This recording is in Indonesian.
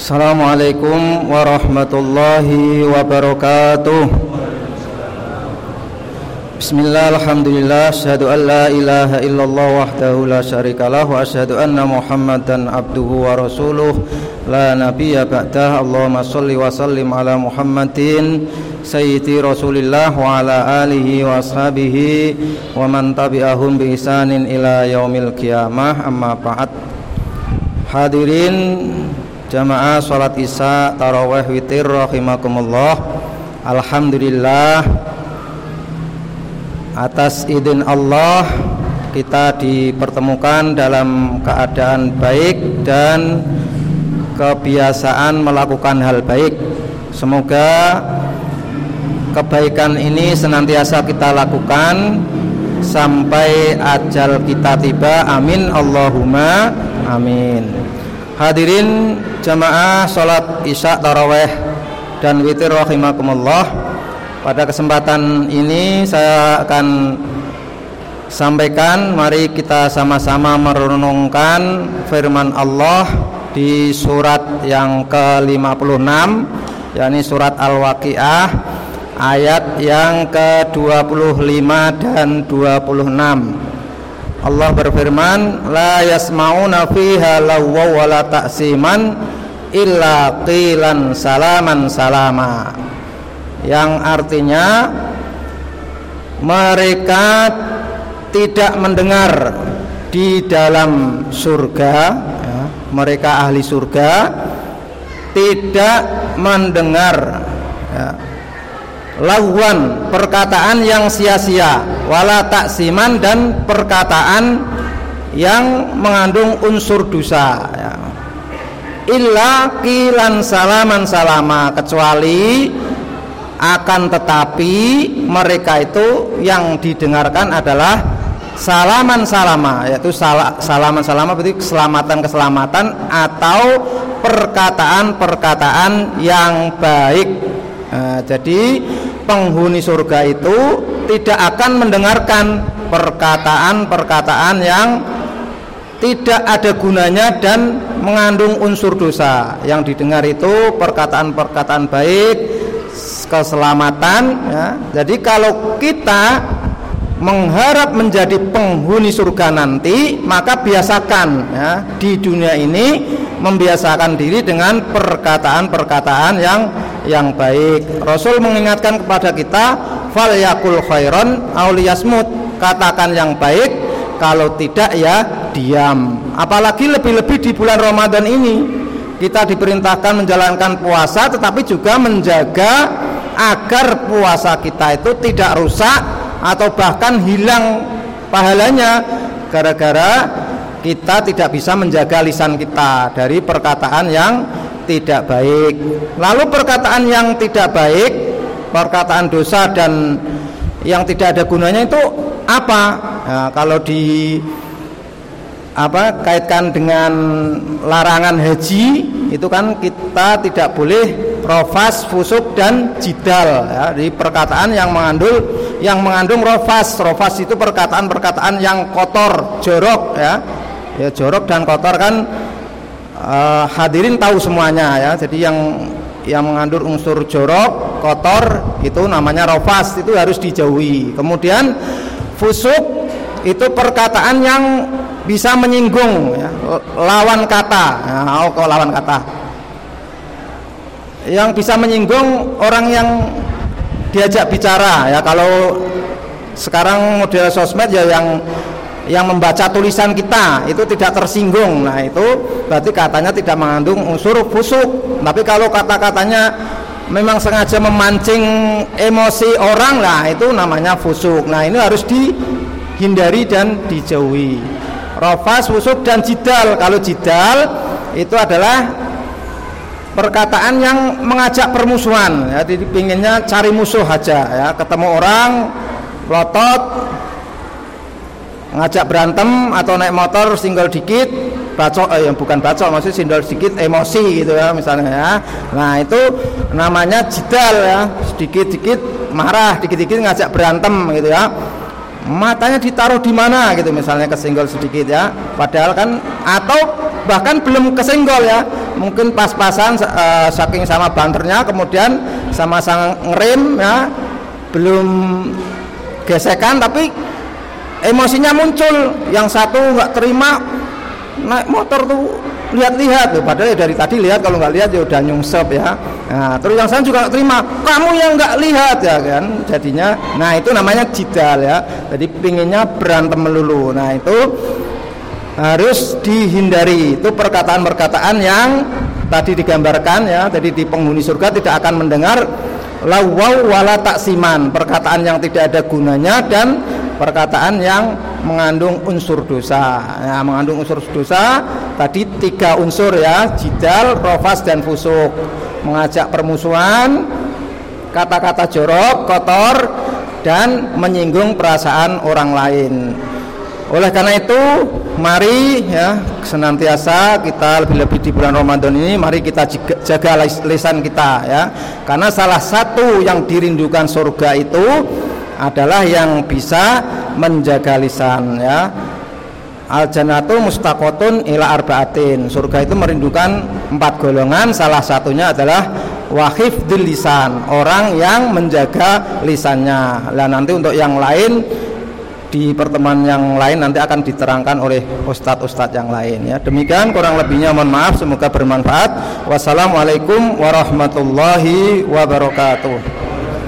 Assalamualaikum warahmatullahi wabarakatuh. Bismillah alhamdulillah Asyhadu an la ilaha illallah wahdahu la syarikalah Wa asyhadu anna muhammadan abduhu wa rasuluh. La nabiya ba'dah Allahumma salli wa sallim ala muhammadin Sayyidi rasulillah Wa ala alihi wa ashabihi Wa man tabi'ahum bi isanin ila yaumil qiyamah. Amma ba'd. Hadirin Jamaah sholat isya taraweh witir rahimakumullah. Alhamdulillah. Atas izin Allah Kita dipertemukan dalam keadaan baik Dan kebiasaan melakukan hal baik. Semoga kebaikan ini senantiasa kita lakukan Sampai ajal kita tiba. Amin. Allahumma Amin Hadirin jamaah sholat isya taraweh dan witir rahimakumullah Pada kesempatan ini saya akan sampaikan Mari kita sama-sama merenungkan firman Allah di surat yang ke-56 yakni surat Al-Waqiah ayat yang ke-25 dan 26 Allah berfirman la yasmauna fiha lawwa wala ta'siman illa qilan salaman salama. Yang artinya mereka tidak mendengar di dalam surga ya, mereka ahli surga tidak mendengar ya, lawan perkataan yang sia-sia. Wala taksiman dan perkataan yang mengandung unsur dosa. Ya. illa kilan salaman salama kecuali akan tetapi mereka itu yang didengarkan adalah salaman salama yaitu sal salaman salama berarti keselamatan keselamatan atau perkataan perkataan yang baik. Nah, jadi penghuni surga itu tidak akan mendengarkan perkataan-perkataan yang tidak ada gunanya dan mengandung unsur dosa. Yang didengar itu perkataan-perkataan baik, keselamatan. Ya. Jadi kalau kita mengharap menjadi penghuni surga nanti, maka biasakan ya, di dunia ini membiasakan diri dengan perkataan-perkataan yang yang baik. Rasul mengingatkan kepada kita fal yakul khairon auliyasmut katakan yang baik kalau tidak ya diam. Apalagi lebih-lebih di bulan Ramadan ini kita diperintahkan menjalankan puasa tetapi juga menjaga agar puasa kita itu tidak rusak atau bahkan hilang pahalanya. Gara-gara kita tidak bisa menjaga lisan kita dari perkataan yang tidak baik. Lalu perkataan yang tidak baik, perkataan dosa dan yang tidak ada gunanya itu apa? Nah, kalau di apa kaitkan dengan larangan haji itu kan kita tidak boleh rofas, fusuk dan jidal ya, di perkataan yang mengandung yang mengandung rofas. Rofas itu perkataan-perkataan yang kotor, jorok ya. Ya jorok dan kotor kan uh, hadirin tahu semuanya ya. Jadi yang yang mengandung unsur jorok, kotor itu namanya rofas itu harus dijauhi. Kemudian fusuk itu perkataan yang bisa menyinggung ya, lawan kata. Nah, oh, lawan kata. Yang bisa menyinggung orang yang diajak bicara ya kalau sekarang model sosmed ya yang yang membaca tulisan kita itu tidak tersinggung. Nah itu berarti katanya tidak mengandung unsur busuk. Tapi kalau kata-katanya memang sengaja memancing emosi orang lah itu namanya fusuk nah ini harus dihindari dan dijauhi. Rofas, fusuk dan jidal. Kalau jidal itu adalah perkataan yang mengajak permusuhan. Ya jadi pinginnya cari musuh aja ya. Ketemu orang lotot ngajak berantem atau naik motor singgol dikit bacok eh, yang bukan bacok maksudnya singgol dikit emosi gitu ya misalnya ya. Nah itu namanya jidal ya sedikit-sedikit marah dikit-dikit ngajak berantem gitu ya. Matanya ditaruh di mana gitu misalnya kesenggol sedikit ya. Padahal kan atau bahkan belum kesenggol ya. Mungkin pas-pasan uh, saking sama banternya kemudian sama-sama ngerem ya. Belum gesekan tapi emosinya muncul. Yang satu nggak terima naik motor tuh lihat-lihat. Tuh padahal ya dari tadi lihat kalau nggak lihat ya udah nyungsep ya. Nah terus yang saya juga nggak terima. Kamu yang nggak lihat ya kan? Jadinya nah itu namanya jidal ya. Jadi pinginnya berantem melulu. Nah itu harus dihindari. Itu perkataan-perkataan yang tadi digambarkan ya. Jadi di penghuni surga tidak akan mendengar lawau wala taksiman. Perkataan yang tidak ada gunanya dan perkataan yang mengandung unsur dosa. Ya, mengandung unsur dosa tadi tiga unsur ya jidal, rofas dan fusuk mengajak permusuhan kata-kata jorok, kotor dan menyinggung perasaan orang lain. Oleh karena itu mari ya senantiasa kita lebih-lebih di bulan Ramadan ini mari kita jaga lisan kita ya. Karena salah satu yang dirindukan surga itu adalah yang bisa menjaga lisan ya. Al jannatu mustaqotun ila arbaatin. Surga itu merindukan empat golongan. Salah satunya adalah wahif lisan orang yang menjaga lisannya. Lah nanti untuk yang lain di pertemuan yang lain nanti akan diterangkan oleh ustadz-ustadz yang lain ya. Demikian kurang lebihnya mohon maaf semoga bermanfaat. Wassalamualaikum warahmatullahi wabarakatuh